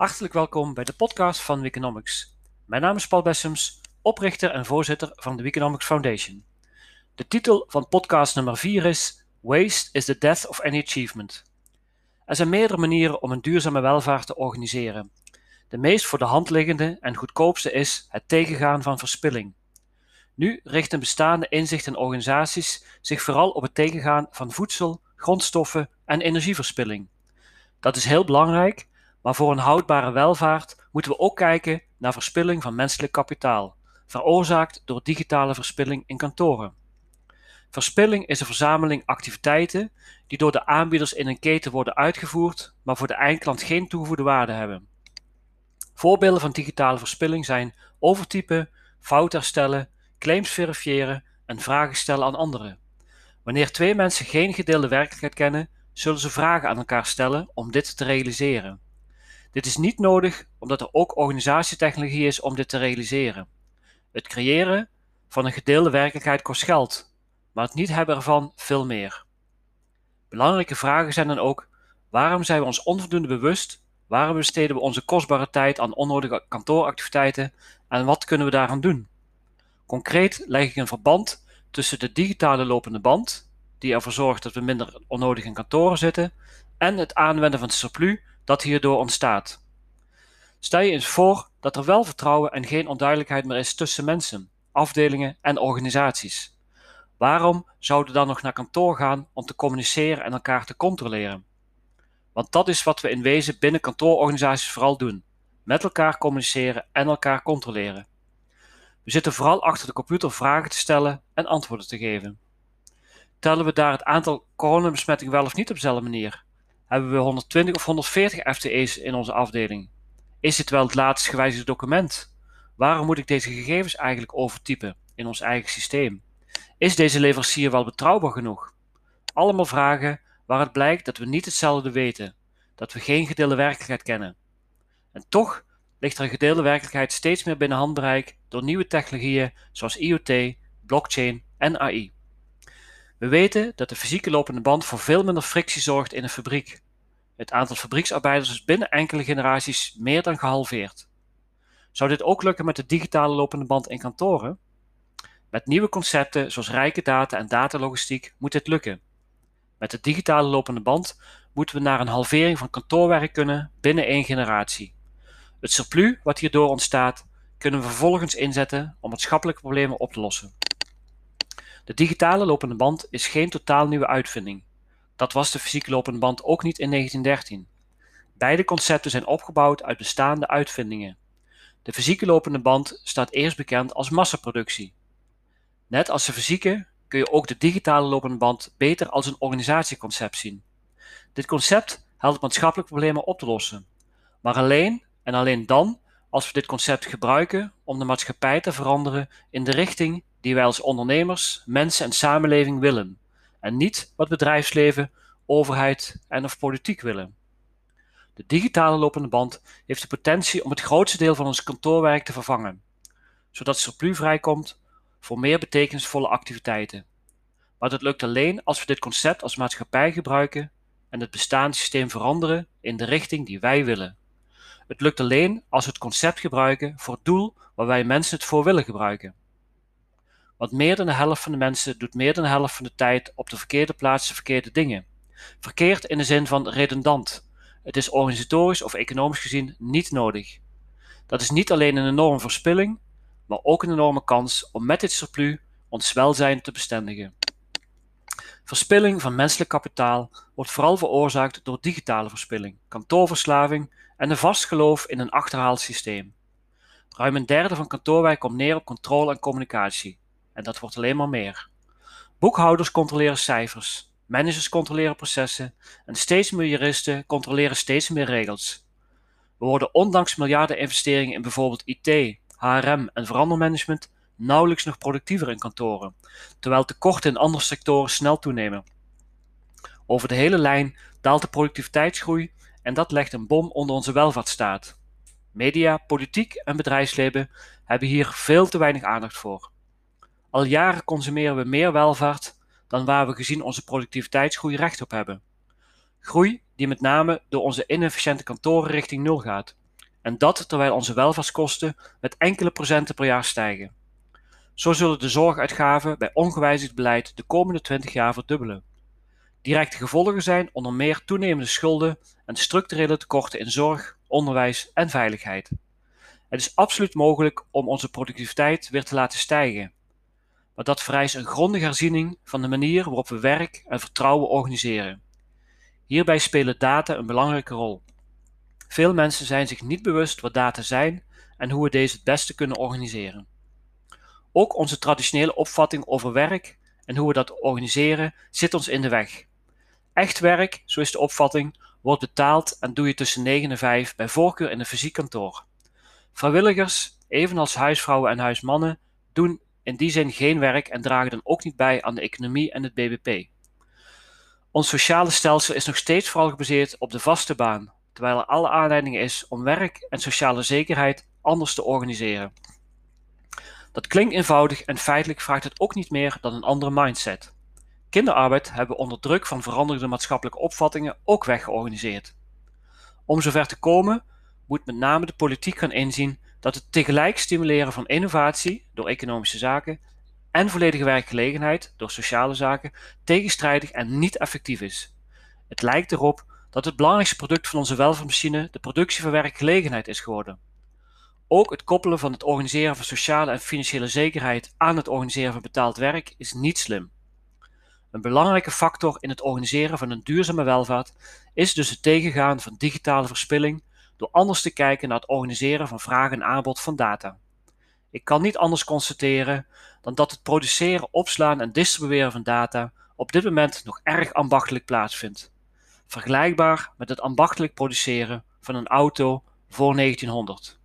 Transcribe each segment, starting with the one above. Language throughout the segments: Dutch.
Hartelijk welkom bij de podcast van Weekonomics. Mijn naam is Paul Bessems, oprichter en voorzitter van de Weekonomics Foundation. De titel van podcast nummer 4 is Waste is the death of any achievement. Er zijn meerdere manieren om een duurzame welvaart te organiseren. De meest voor de hand liggende en goedkoopste is het tegengaan van verspilling. Nu richten bestaande inzichten en organisaties zich vooral op het tegengaan van voedsel, grondstoffen en energieverspilling. Dat is heel belangrijk, maar voor een houdbare welvaart moeten we ook kijken naar verspilling van menselijk kapitaal, veroorzaakt door digitale verspilling in kantoren. Verspilling is een verzameling activiteiten die door de aanbieders in een keten worden uitgevoerd, maar voor de eindklant geen toegevoegde waarde hebben. Voorbeelden van digitale verspilling zijn overtypen, fout herstellen, claims verifiëren en vragen stellen aan anderen. Wanneer twee mensen geen gedeelde werkelijkheid kennen, zullen ze vragen aan elkaar stellen om dit te realiseren. Dit is niet nodig omdat er ook organisatietechnologie is om dit te realiseren. Het creëren van een gedeelde werkelijkheid kost geld, maar het niet hebben ervan veel meer. Belangrijke vragen zijn dan ook: waarom zijn we ons onvoldoende bewust? Waarom besteden we onze kostbare tijd aan onnodige kantooractiviteiten en wat kunnen we daaraan doen? Concreet leg ik een verband tussen de digitale lopende band, die ervoor zorgt dat we minder onnodig in kantoren zitten, en het aanwenden van het surplus dat hierdoor ontstaat. Stel je eens voor dat er wel vertrouwen en geen onduidelijkheid meer is tussen mensen, afdelingen en organisaties. Waarom zouden we dan nog naar kantoor gaan om te communiceren en elkaar te controleren? Want dat is wat we in wezen binnen kantoororganisaties vooral doen: met elkaar communiceren en elkaar controleren. We zitten vooral achter de computer vragen te stellen en antwoorden te geven. Tellen we daar het aantal coronabesmettingen wel of niet op dezelfde manier? Hebben we 120 of 140 FTE's in onze afdeling? Is dit wel het laatst gewijzigde document? Waarom moet ik deze gegevens eigenlijk overtypen in ons eigen systeem? Is deze leverancier wel betrouwbaar genoeg? Allemaal vragen waar het blijkt dat we niet hetzelfde weten, dat we geen gedeelde werkelijkheid kennen. En toch ligt er een gedeelde werkelijkheid steeds meer binnen handbereik door nieuwe technologieën zoals IoT, blockchain en AI. We weten dat de fysieke lopende band voor veel minder frictie zorgt in een fabriek. Het aantal fabrieksarbeiders is binnen enkele generaties meer dan gehalveerd. Zou dit ook lukken met de digitale lopende band in kantoren? Met nieuwe concepten zoals rijke data en datalogistiek moet dit lukken. Met de digitale lopende band moeten we naar een halvering van kantoorwerk kunnen binnen één generatie. Het surplus wat hierdoor ontstaat, kunnen we vervolgens inzetten om maatschappelijke problemen op te lossen. De digitale lopende band is geen totaal nieuwe uitvinding. Dat was de fysieke lopende band ook niet in 1913. Beide concepten zijn opgebouwd uit bestaande uitvindingen. De fysieke lopende band staat eerst bekend als massaproductie. Net als de fysieke kun je ook de digitale lopende band beter als een organisatieconcept zien. Dit concept helpt maatschappelijke problemen op te lossen, maar alleen en alleen dan als we dit concept gebruiken om de maatschappij te veranderen in de richting die wij als ondernemers, mensen en samenleving willen, en niet wat bedrijfsleven, overheid en of politiek willen. De digitale lopende band heeft de potentie om het grootste deel van ons kantoorwerk te vervangen, zodat surplus vrijkomt voor meer betekenisvolle activiteiten. Maar dat lukt alleen als we dit concept als maatschappij gebruiken en het bestaande systeem veranderen in de richting die wij willen. Het lukt alleen als we het concept gebruiken voor het doel waar wij mensen het voor willen gebruiken. Want meer dan de helft van de mensen doet meer dan de helft van de tijd op de verkeerde plaats de verkeerde dingen. Verkeerd in de zin van redundant. Het is organisatorisch of economisch gezien niet nodig. Dat is niet alleen een enorme verspilling, maar ook een enorme kans om met dit surplus ons welzijn te bestendigen. Verspilling van menselijk kapitaal wordt vooral veroorzaakt door digitale verspilling, kantoorverslaving en een vast geloof in een achterhaald systeem. Ruim een derde van kantoorwerk komt neer op controle en communicatie, en dat wordt alleen maar meer. Boekhouders controleren cijfers, managers controleren processen en steeds meer juristen controleren steeds meer regels. We worden ondanks miljarden investeringen in bijvoorbeeld IT, HRM en verandermanagement nauwelijks nog productiever in kantoren, terwijl tekorten in andere sectoren snel toenemen. Over de hele lijn daalt de productiviteitsgroei en dat legt een bom onder onze welvaartsstaat. Media, politiek en bedrijfsleven hebben hier veel te weinig aandacht voor. Al jaren consumeren we meer welvaart dan waar we gezien onze productiviteitsgroei recht op hebben. Groei die met name door onze inefficiënte kantoren richting nul gaat, En dat terwijl onze welvaartskosten met enkele procenten per jaar stijgen. Zo zullen de zorguitgaven bij ongewijzigd beleid de komende 20 jaar verdubbelen. Directe gevolgen zijn onder meer toenemende schulden en structurele tekorten in zorg, onderwijs en veiligheid. Het is absoluut mogelijk om onze productiviteit weer te laten stijgen. Maar dat vereist een grondige herziening van de manier waarop we werk en vertrouwen organiseren. Hierbij spelen data een belangrijke rol. Veel mensen zijn zich niet bewust wat data zijn en hoe we deze het beste kunnen organiseren. Ook onze traditionele opvatting over werk en hoe we dat organiseren zit ons in de weg. Echt werk, zo is de opvatting, wordt betaald en doe je tussen 9 en 5 bij voorkeur in een fysiek kantoor. Vrijwilligers, evenals huisvrouwen en huismannen, doen in die zin geen werk en dragen dan ook niet bij aan de economie en het BBP. Ons sociale stelsel is nog steeds vooral gebaseerd op de vaste baan, terwijl er alle aanleiding is om werk en sociale zekerheid anders te organiseren. Dat klinkt eenvoudig en feitelijk vraagt het ook niet meer dan een andere mindset. Kinderarbeid hebben we onder druk van veranderde maatschappelijke opvattingen ook weggeorganiseerd. Om zover te komen moet met name de politiek gaan inzien dat het tegelijk stimuleren van innovatie door economische zaken en volledige werkgelegenheid door sociale zaken tegenstrijdig en niet effectief is. Het lijkt erop dat het belangrijkste product van onze welvaartsmachine de productie van werkgelegenheid is geworden. Ook het koppelen van het organiseren van sociale en financiële zekerheid aan het organiseren van betaald werk is niet slim. Een belangrijke factor in het organiseren van een duurzame welvaart is dus het tegengaan van digitale verspilling door anders te kijken naar het organiseren van vraag en aanbod van data. Ik kan niet anders constateren dan dat het produceren, opslaan en distribueren van data op dit moment nog erg ambachtelijk plaatsvindt. Vergelijkbaar met het ambachtelijk produceren van een auto voor 1900.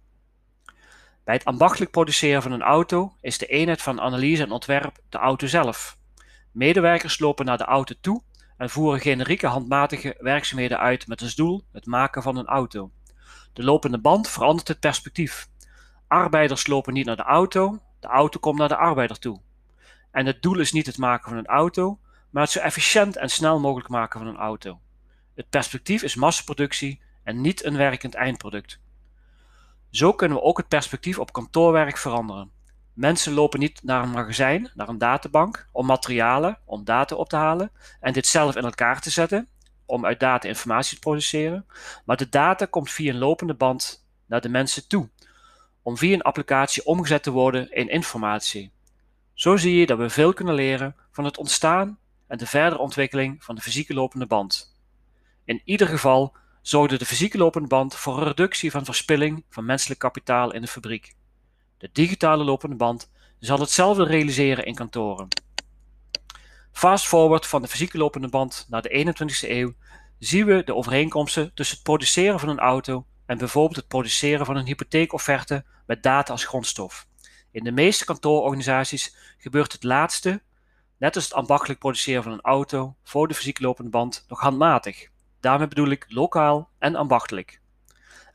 Bij het ambachtelijk produceren van een auto is de eenheid van analyse en ontwerp de auto zelf. Medewerkers lopen naar de auto toe en voeren generieke handmatige werkzaamheden uit met als doel het maken van een auto. De lopende band verandert het perspectief. Arbeiders lopen niet naar de auto, de auto komt naar de arbeider toe. En het doel is niet het maken van een auto, maar het zo efficiënt en snel mogelijk maken van een auto. Het perspectief is massaproductie en niet een werkend eindproduct. Zo kunnen we ook het perspectief op kantoorwerk veranderen. Mensen lopen niet naar een magazijn, naar een databank, om materialen, om data op te halen en dit zelf in elkaar te zetten, om uit data informatie te produceren, maar de data komt via een lopende band naar de mensen toe, om via een applicatie omgezet te worden in informatie. Zo zie je dat we veel kunnen leren van het ontstaan en de verdere ontwikkeling van de fysieke lopende band. In ieder geval zorgde de fysieke lopende band voor een reductie van verspilling van menselijk kapitaal in de fabriek. De digitale lopende band zal hetzelfde realiseren in kantoren. Fast forward van de fysieke lopende band naar de 21ste eeuw zien we de overeenkomsten tussen het produceren van een auto en bijvoorbeeld het produceren van een hypotheekofferte met data als grondstof. In de meeste kantoororganisaties gebeurt het laatste, net als het ambachtelijk produceren van een auto voor de fysiek lopende band, nog handmatig. Daarmee bedoel ik lokaal en ambachtelijk.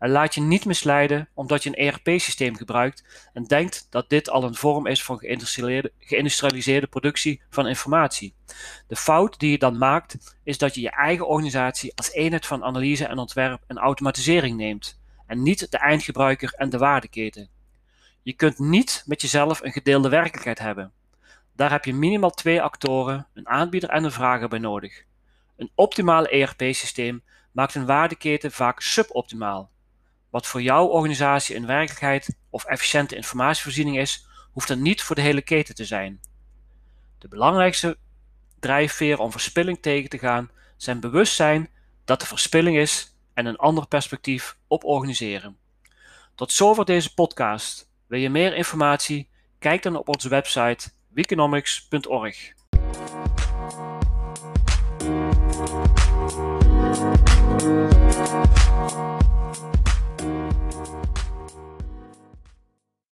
En laat je niet misleiden omdat je een ERP-systeem gebruikt en denkt dat dit al een vorm is van geïndustrialiseerde, geïndustrialiseerde productie van informatie. De fout die je dan maakt, is dat je je eigen organisatie als eenheid van analyse en ontwerp en automatisering neemt en niet de eindgebruiker en de waardeketen. Je kunt niet met jezelf een gedeelde werkelijkheid hebben. Daar heb je minimaal twee actoren, een aanbieder en een vrager bij nodig. Een optimaal ERP-systeem maakt een waardeketen vaak suboptimaal. Wat voor jouw organisatie een werkelijkheid of efficiënte informatievoorziening is, hoeft dan niet voor de hele keten te zijn. De belangrijkste drijfveer om verspilling tegen te gaan zijn bewustzijn dat er verspilling is en een ander perspectief op organiseren. Tot zover deze podcast. Wil je meer informatie? Kijk dan op onze website you.